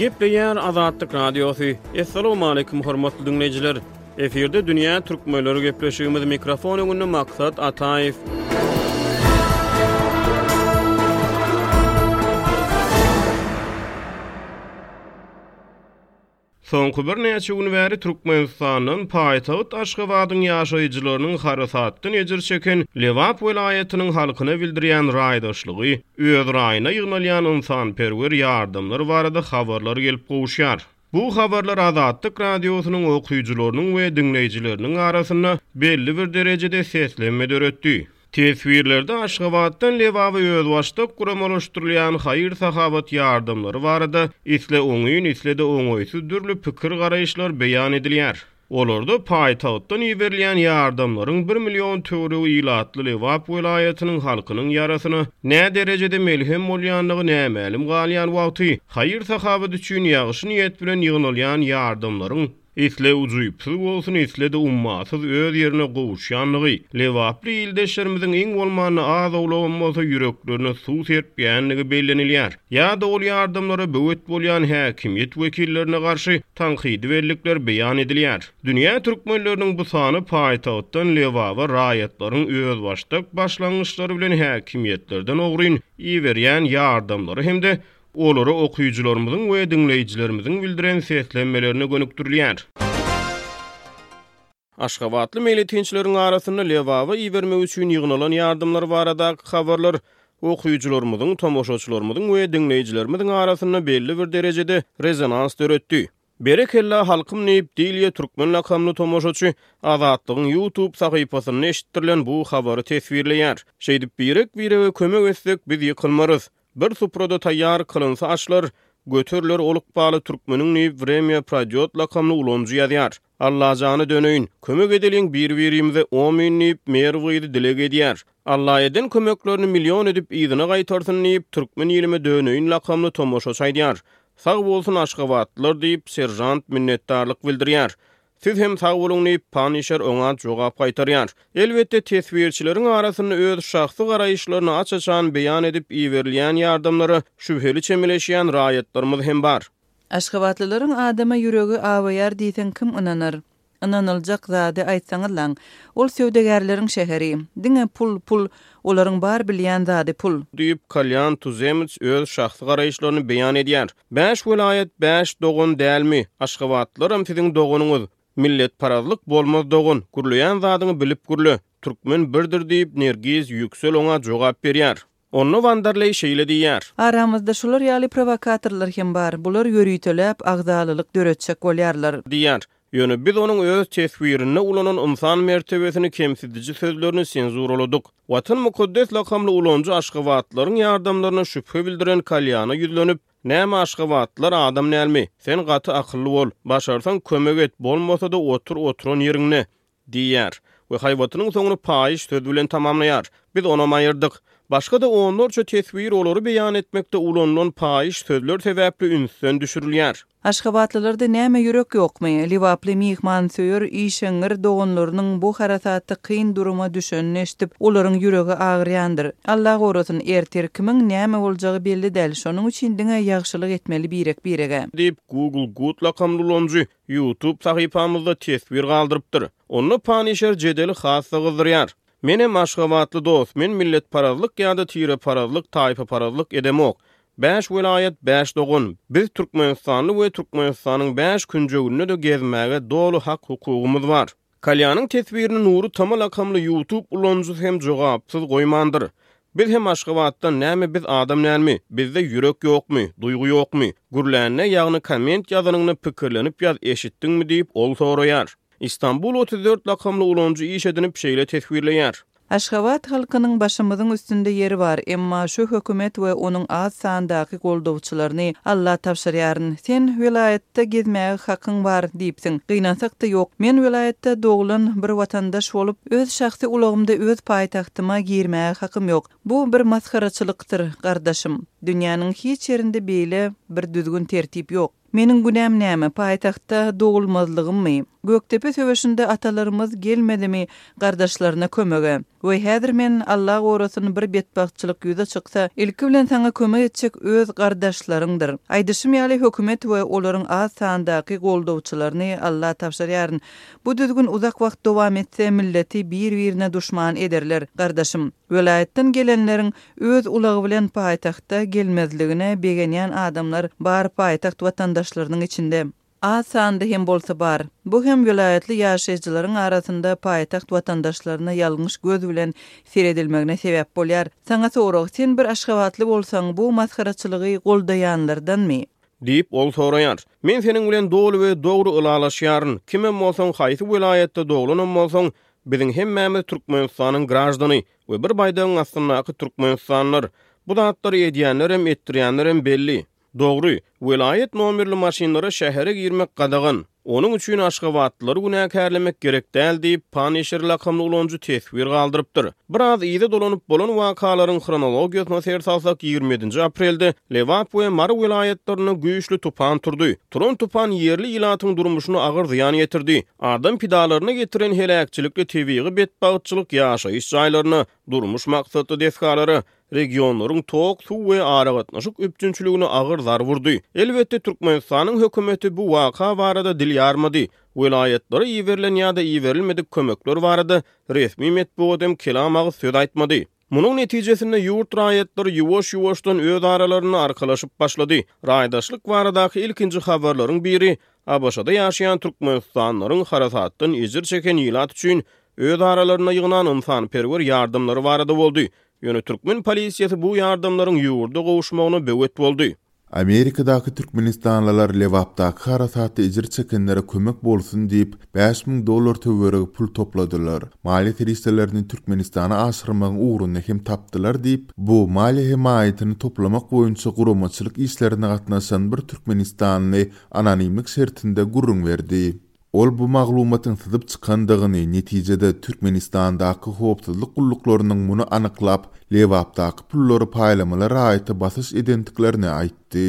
Gepleýär Azatlyk Radiosy. Assalamualaikum hormatly dinleýjiler. Efirde dünýä türkmenleri gepleşigimiz mikrofon öňünde maksat Ataýew. Soňky birnäçe gün bäri Türkmenistandan paýtagt Aşgabadyň ýaşaýjylarynyň harasatdan ejir çeken Lebap welaýatynyň halkyna bildirýän raýdaşlygy, öz raýyna ýygnalýan ynsanperwer ýardamlary barada habarlar gelip gowuşýar. Bu habarlar Azatlyk Radiosynyň okyjylarynyň we diňleýjileriniň arasynda belli bir derejede seslenme döretdi. Teswirlerde Aşgabatdan Lebaba özbaşdak guramalaşdyrylýan haýyr-sahawat ýardamlary barada isle oňyn, isle-de oňaýsyz dürli pikir-garaýyşlar beýan edilýär. Olarda paýtagtdan iberilýän ýardamlaryň bir million töweregi ilatly Lebap welaýatynyň halkynyň ýarasyna näderejede melhem bolýandygy nämälim galýan wagty, haýyr-sahawat üçin ýagşy niýet bilen ýygnalýan ýardamlaryň, Isle ujypsyz bolsun, isle-de ummasyz öz ýerine gowuşýanlygy, lebaply ildeşlerimiziň iň bolmanda az-owlagam bolsa ýüreklerine suw serpýändigi bellenilýär. Ýa-da ol ýardamlara böwet bolýan häkimiýet wekillerine garşy tankydy bellikler beýan edilýär. Dünýä türkmenleriniň bu sany paýtagtdan Lebaba raýatlaryň özbaşdak başlangyçlary bilen häkimiýetlerden ogryn iberýän ýardamlary hem-de Olara okyjylarymyzyň we diňleýjilerimiziň bildiren seslenmelerine gönükdirilýär. Aşgabatly meýletinçileriň arasynda Lebaba ibermek üçin ýygnalan ýardymlar baradaky habarlar okyjylarymyzyň, tomaşaçylarymyzyň we diňleýjilerimiziň arasynda belli bir derejede rezonans döretdi. Berekella halkym diýip, Dilýe Türkmen lakamly tomaşaçy Azatlygyň YouTube sahypasynda eşitdirilen bu habary teswirleýär. Şeýdip birek-birege kömek etsek biz ýykylmarys. Bir suprada taýýar kylynsa aşlar, göteriler ol ykbaly türkmeniň diýip Wremýa proýdýot lakamly ulanyjy ýazýar. Allajana döneýin. Kömek edeliň bir-birimize Omyn diýip Meýer gyzy dileg edýär. Alla eden kömeklerini million edip yzyna gaýtarsyn diýip Türkmen ilime döneýin lakamly tomaşaçy aýdýar. Sag bolsun aşgabatlylar diýip seržant minnetdarlyk bildirýär. Siz hem sag boluň diýip, Panişer oňa jogap gaýtarýar. Elbetde, teswirçileriň arasynda öz şahsy garaýyşlaryny aç-açan beýan edip iberilýän ýardamlara şübheli çemeleşýän raýatlarymyz hem bar. Aşgabatlylaryň adama ýüregi awaýar diýseň kim ynanar? Ynanyljak zady aýtsaňyzlaň. Ol söwdagärleriň şäheri. Diňe pul, pul. Olaryň bar bilýän zady pul. Diýip, Kalýan Tuzemets öz şahsy garaýyşlaryny beýan edýär. Bäş welaýat bäş dogan dälmi? Aşgabatlylaram siziň doganyňyz. Milletparazlyk bolmaz dogan, gürleýän zadyňy bilip gürle. Türkmen birdir diýip, Nergiz Ýüksel oňa jogap berýär. Onda Wanderleý şeýle diýýär. Aramyzda şular ýaly prowokatorlar hem bar. Bular ýöriteläp agzalylyk döretjek bolýarlar. Diýýär. Ýöne biz onuň öz teswirinde ulanan ynsan mertebesini kemsidiji sözlerini senzuraladyk. Watan mukaddes lakamly ulanyjy aşgabatlylaryň ýardamlaryna şübhe bildiren Kalýana ýüzlenip, Näme aşgabatlylar adam dälmi? Sen gaty akylly bol. Başarsaň kömek et, bolmasa-da otur oturan ýeriňde. Diýýär. We haýbatynyň soňuny paýyş söz bilen tamamlaýar. Biz onam aýyrdyk. Başga-da onlarça teswir olary beýan etmekde ulanylan paýyş sözler sebäpli ünsden düşürilýär. Aşgabatlylarda näme ýürek ýokmy? Lebaply myhmansöýer işeňňir doganlarynyň bu harasatda kyn duruma düşenini eşidip, olaryň ýüregi agyrýandyr. Alla gorasyn, ertir kimiň näme boljagy belli däl, şonuň üçin diňe ýagşylyk etmeli birek-birege. Diýip, Google Good lakamly ulanyjy Youtube sahypamyzda teswir galdyrypdyr. Onda Panişer jedeli has-da gyzdyrýar. Menem aşgabatly dost, men milletparazlyk ýa-da tireparazlyk, taýpaparazlyk edemok. Bäş welaýat, bäş dogan. Biz türkmenistanly we Türkmenistanyň bäş künjeginde-de gezmäge doly hak-hukugymyz bar. Kalýanyň teswirini Nury Tama lakamly YouTube ulanyjysy hem jogapsyz goýmandyr. Biz hem Aşgabatdan näme biz adam dälmi, bizde ýürek ýokmy, duýgy ýokmy, gürlände ýagny komment ýazanyňda pikirlenip ýaz eşitdiňmi diýip ol soraýar. Istanbul otuz dört lakamly ulanyjy iş edinip şeýle teswirleýär. Aşgabat halkynyň başymyzyň üstünde ýeri bar, emma şu hökümet we onuň az sandaky goldawçylaryny Alla tabşyrýaryn. Sen welaýatda gezmäge hakyň bar diýipsiň, gynansak-da ýok. Men welaýatda doglan bir watandaş bolup, öz şahsy ulagymda öz paýtagtyma girmäge hakym ýok. Bu bir masgaraçylykdyr, gardaşym. Dünýäniň hiç ýerinde beýle bir düzgün-tertip ýok. Meniň günäm näme, paýtagtda dogulmazlygymmy? Gökdepe söweşinde atalarymyz gelmedimi gardaşlaryna kömege? Weý, häzir men, Alla gorasyn, bir betbagtçylyk ýüze çyksa, ilki bilen saňa kömek etjek öz gardaşlaryňdyr. Aýdyşym ýaly, hökümet we olaryň az sandaky goldawçylaryny Alla tabşyrýaryn. Bu düzgün uzak wagt dowam etse, milleti bir-birine duşman ederler, gardaşym. Welaýatdan gelenleriň Öz ulagy bilen paýtagtda gelmezligine begenýän adamlar bar paýtagt watandaşlarynyň içinde. Az sanda hem bolsa bar. Bu hem welaýatly ýaşaýjylaryň arasynda paýtagt watandaşlaryna ýalňyş göz bilen seredilmegine sebäp bolýar. Saňa sorag, sen bir aşgabatly bolsaň bu masgaraçylygy goldaýanlardanmy? Diýip, ol soraýar. Men seniň bilen doly we dogry ylalaşýaryn. Kimem bolsaň, haýsy welaýatda doglanam bolsaň, biziň hemmämiz Türkmenistanyň graždany. We bir baýdagyň astyndaky türkmenistanlar. Bu zatlary edýänlerem, etdirýänlerem belli. Dogry, welaýat nomerli maşynlara şähere girmek gadagan. Onuň üçin aşgabatlylary günäkärlemek gerek däl diýip, Punisher lakamly ulanyjy teswir galdyrypdyr. Biraz yza dolanyp bolan wakalaryň hronologiýasyna ser salsak ýigrimi ýedinji aprelde Lebap we Mary welaýatlarynda güýçli tupan turdy. Turan tupan ýerli ilatyň durmuşyna agyr zyýan ýetirdi. Adam pidalaryna getiren heläkçilikli tebigy betbagtçylyk ýaşaýyş jaýlaryna, durmuş maksatly desgalara, regionlaryň tok suw we aragatnaşyk üpjünçiligine agyr zarb urdy. Elbetde, Türkmenistanyň hökümeti bu waka barada dil ýarmady. Welaýatlara iberilen ýa-da iberilmedik kömekler barada resmi metbugat hem kelam agyz söz aýtmady. Munuň netijesinde ýurt raýatlary ýuwaş-ýuwaşdan öz aralarynda arkalaşyp başlady. Raýdaşlyk baradaky ilkinji habarlaryň biri ABŞ-da ýaşaýan türkmenistanlylaryň harasatdan ejir çeken ilat üçin öz aralarynda ýygnan ynsanperwer ýardamlary barada boldy. Ýöne türkmen polisiýasy bu ýardamlaryň ýurda gowuşmagyna böwet boldy. Amerikadaky türkmenistanlylar Lebapdaky harasatda ejir çekenlere kömek bolsun diýip, bäş müň dollar töweregi pul topladylar. Maliýe serişdelerini Türkmenistana aşyrmagyň ugruny hem tapdylar diýip, bu maliýe hemaýatyny toplamak boýunça guramaçylyk işlerine gatnaşan bir türkmenistanly anonimlik şertinde gürrüň berdi. Ol bu maglumatyň syzyp çykandygyny, netijede Türkmenistandaky howpsuzlyk gulluklarynyň muny anyklap, Lebapdaky pullary paýlamaly raýata basyş edendiklerini aýtdy.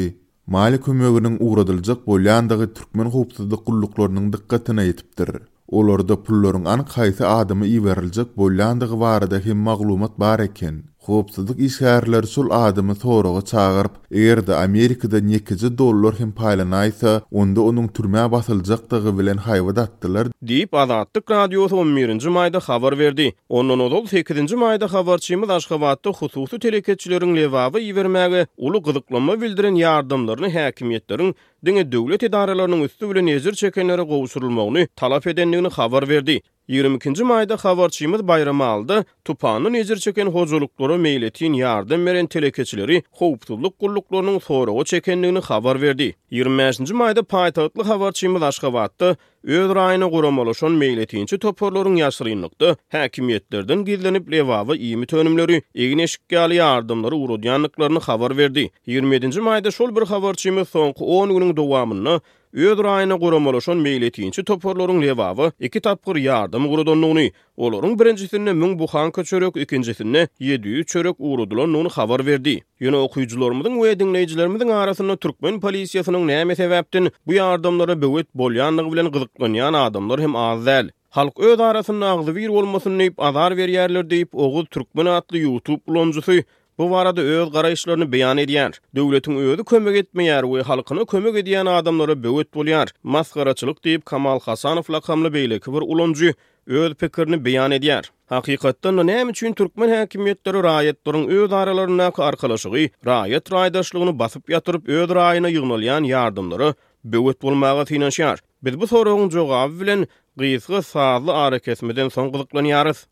Maliýe kömeginiň ugradyljak bolýandygy türkmen howpsuzlyk gulluklarynyň dykgatyna ýetipdir. Olarda pullaryň anyk haýsy adama iberiljek bolýandygy barada hem maglumat bar eken. Howpsuzlyk işgärleri şol adamy soraga çagyryp, eger-de Amerikadan ýekeje dollar hem paýlanaýsa, onda onuň türmä basyljakdygy bilen haýbat atdylar, Diýip, Azatlyk Radiosy on birinji maýda habar berdi. Ondan ozal, sekizinji maýda habarçymyz Aşgabatda hususy telekeçileriň Lebaba ibermäge uly gyzyklanma bildiren ýardamlaryny häkimiýetleriň diňe döwlet edaralarynyň üsti bilen ejir çekenlere gowşurylmagyny talap edendigini habar berdi. Ýigrimi ikinji maýda habarçymyz Baýramalyda tupandan ejir çeken hojalyklara meýletin ýardam beren telekeçileri howpsuzlyk gulluklarynyň soraga çekendigini habar berdi. Ýigrimi bäşinji maýda paýtagtly habarçymyz Aşgabatda öz raýyna guramalaşan meýletinçi toparlaryň ýaşyrynlykda häkimiýetlerden gizlenip Lebaba iýmit önümleri, egin-eşik ýaly ýardamlary ugradýandyklaryny habar berdi. Ýigrimi ýedinji maýda şol bir habarçymyz soňky on günüň dowamynda Öz raýyna guramalaşan meýletinçi toparlaryň Lebaba iki tapgyr ýardam ugradandygyny, olaryň birinjisinde müň buhanka çörek, ikinjisinde ýedi ýüz çörek ugradylandygyny habar berdi. Ýöne okyjylarymyzyň we diňleýjilerimiziň arasynda türkmen polisiýasynyň näme sebäpden bu ýardamlara böwet bolýandygy bilen gyzyklanýan adamlar hem az däl. Halk öz arasynda agzybir bolmasyn diýip azar berýärler diýip, Oguz Türkmen atly ýutub ulanyjysy bu barada öz garaýyşlaryny beýan edýär. Döwletiň özi kömek etmeýär we halkyna kömek edýän adamlara böwet bolýar. Masgaraçylyk diýip, Kamal Hasanow lakamly beýleki bir ulanyjy öz pikirini beýan edýär. Hakykatdan-da, näme üçin türkmen häkimiýetleri raýatlaryň öz aralaryndaky arkalaşygy, raýat raýdaşlygyny basyp ýatyryp, öz raýyna ýygnalýan ýardamlara böwet bolmaga synanyşýar? Biz bu soragyň jogaby bilen gysga sazly arakesmeden soň gyzyklanýarys.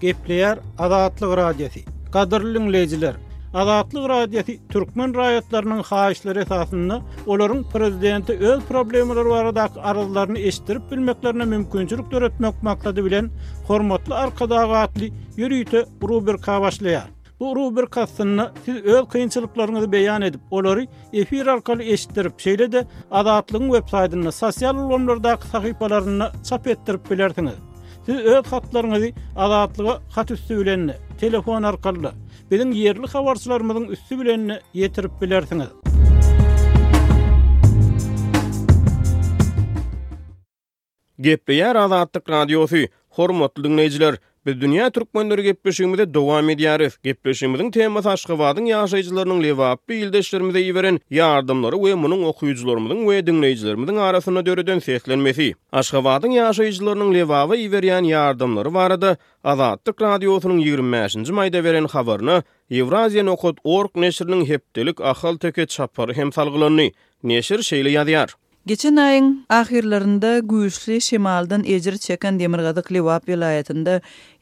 Gepleýär Azatlyk Radiosy. Gadyrly diňleýjiler, Azatlyk Radiosy türkmen raýatlarynyň haýyşlary esasynda olaryň prezidente öz problemalary baradaky arzlaryny eşitdirip bilmeklerine mümkinçilik döretmek maksady bilen Hormatly Arkadag atly ýörite rubrika başlaýar. Bu rubrik aslynda siz öz kynçylyklaryňyzy beýan edip, olary efir arkaly eşitdirip, şeýle-de Azatlygyň web saýtynda, sosial ulgamlardaky sahypalarynda çap etdirip bilersiňiz. Siz öz hatlaryňyzy Azatlyga hat üsti bilen-de, telefon arkaly-da, biziň ýerli habarçylarymyzyň üsti bilen-de ýetirip bilersiňiz. Gepleýär Azatlyk Radiosy, Hormatly diňleýjiler! Biz Dünýä Türkmenleri gepleşigimizi dowam edýäris. Gepleşigimiziň temasy Aşgabadyň ýaşaýjylarynyň lebaply ildeşlerimize iberen ýardamlary we munuň okyjylarymyzyň we diňleýjilerimiziň arasynda döreden seslenmesi. Aşgabadyň ýaşaýjylarynyň Lebaba iberýän ýardamlary barada Azatlyk Radiosynyň ýigrimi bäşinji maýda beren habaryna Ýewraziýa nokat org neşiriniň hepdelik ahalteke çapary hem salgylandy. Neşir şeýle ýazýar. Geçen aýyň ahyrlarynda güýçli şemaldan ejir çeken demirgazyk Lebap welaýatynda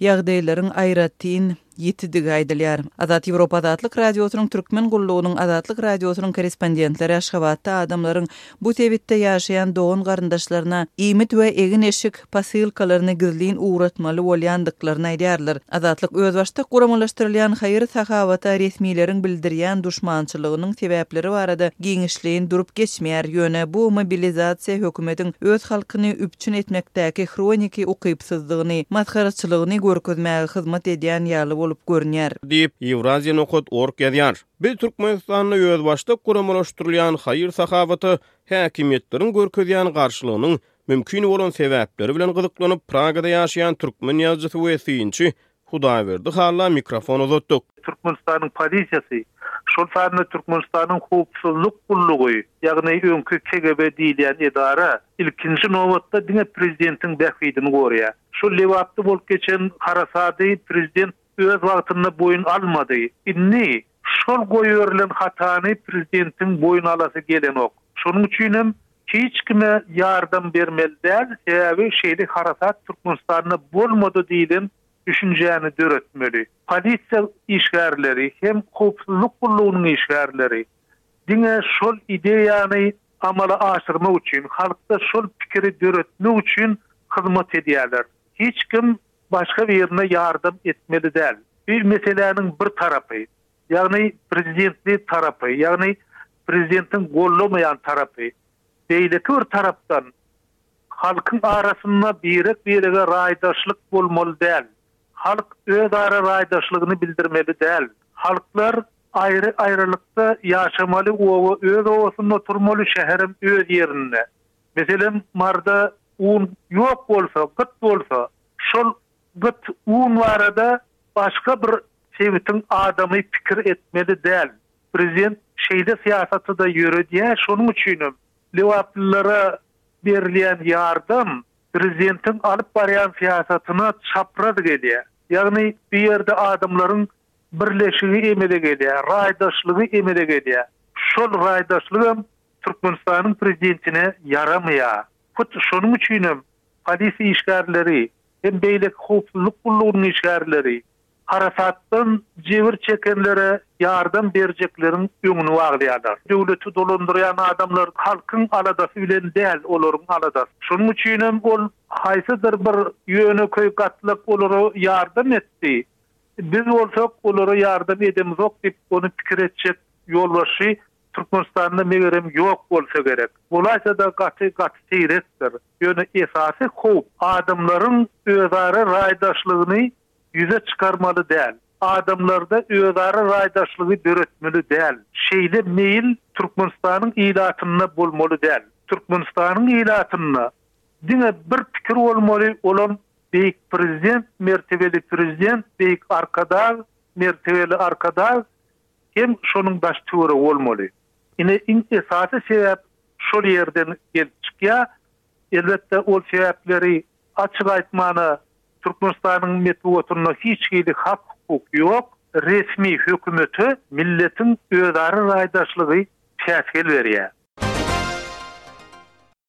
ýagdaýlaryň aýratyn ýitidigi aýdylýar. Azat Ýewropa Azatlyk Radiosynyň Türkmen gullugynyň Azatlyk Radiosynyň korrespondentleri Aşgabatda adamlaryň bu sebitde ýaşaýan dogan-garyndaşlaryna iýmit we egin-eşik, posylkalaryny gizlin ugratmaly bolýandyklaryny aýdýarlar. Azatlyk özbaşdak guramalaşdyrylýan haýyr-sahawata resmileriň bildirýän duşmançylygynyň sebäpleri barada giňişleýin durup geçmeýär, ýöne bu mobilizasiýa hökümetiň öz halkyny üpjün etmekdäki hroniki ukypsyzdygyny, masgaraçylygyny görkezmäge hyzmat edýän ýaly bolup görünýär. Diýip, Ýewraziýa nokat. Org ýazýar. Biz Türkmenistanda özbaşdak guramalaşdyrylýan haýyr-sahawata häkimiýetleriň görkezýän garşylygynyň Mümkin bolan sebäpleri bilen gyzyklanyp, Pragada ýaşaýan türkmen ýazyjysy we synçy Hudaýberdi Halla mikrofon uzatdyk. Türkmenistanyň polisiýasy, şol sanda Türkmenistanyň howpsuzlyk gullugy, ýagny öňki KGB diýilýän edara, ilkinji nobatda diňe prezidentiň bähbidini gorýär. Şu Lebapda bolup geçen harasady prezident öz wagtynda boýun almady. Indi şol goýberilen hatany prezidentiň boýun alasy gelenok. Şonuň üçin hem hiç kime ýardam bermeli däl, sebäbi şeýle harasat Türkmenistanda bolmady diýlen düşünjäni döretmeli. Polisiýa işgärleri hem howpsuzlyk gullugynyň işgärleri diňe şol ideýany amala aşyrmak üçin, halkda şol pikiri döretmek üçin hyzmat edýärler. Hiç kim Başga birine ýardam etmeli däl. Bu meseläniň bir tarapy, ýagny prezidentli tarapy, ýagny prezidentiň goldamaýan tarapy. Beýleki bir tarapdan, halkyň arasynda birek-birege raýdaşlyk bolmaly däl. Halk özara raýdaşlygyny bildirmeli däl. Halklar aýry-aýrylykda ýaşamaly, oba öz obasynda oturmaly, şäherem öz ýerinde. Meselem, Marda un ýok bolsa, gyt bolsa, şol gyt un barada başga bir sebitiň adamy pikir etmeli däl. Prezident şeýle syýasaty-da ýöredýär, şonuň üçinem lebaplylara berilýän ýardam prezidentiň alyp barýan syýasatyna çapraz gelýär. Ýagny bu ýerde adamlaryň birleşigi emele gelýär, raýdaşlygy emele gelýär. Şol raýdaşlygam Türkmenistanyň prezidentine ýaramaýar. Hut şonuň üçin hem polisiýa işgärleri hem beýleki howpsuzlyk gullugynyň işgärleri harasatdan jebir çekenlere ýardam berjekleriň öňüni waglaýarlar. Döwleti dolandyrýan adamlar halkyň aladasy bilen däl, olaryň aladasy. Şonuň üçin hem ol haýsydyr bir ýönekeý gatlak olara ýardam etdi, biz bolsak olara ýardam edemizok diýip ony pikir etjek ýolbaşçy Türkmenistanda megerem ýok bolsa gerek. Bolaýsa-da gaty gaty seýrekdir. Ýöne esasy howp adamlaryň özara raýdaşlygyny ýüze çykarmaly däl. Adamlarda özara raýdaşlygy döretmeli däl. Şeýle meýil Türkmenistanyň ilatynda bolmaly däl. Türkmenistanyň ilatynda diňe bir pikir bolmaly olam Beýik Prezident, mertebeli Prezident, Beýik Arkadag, mertebeli Arkadag hem şonuň daş-töweregi bolmaly. Ine, iň esasy sebäp şol ýerden gelip çykýar. Elbetde, ol sebäpleri açyk aýtmana Türkmenistanyň metbugatynda hiç hili hak-hukuk ýok. Resmi hökümete milletiň özara raýdaşlygy päsgel berýär.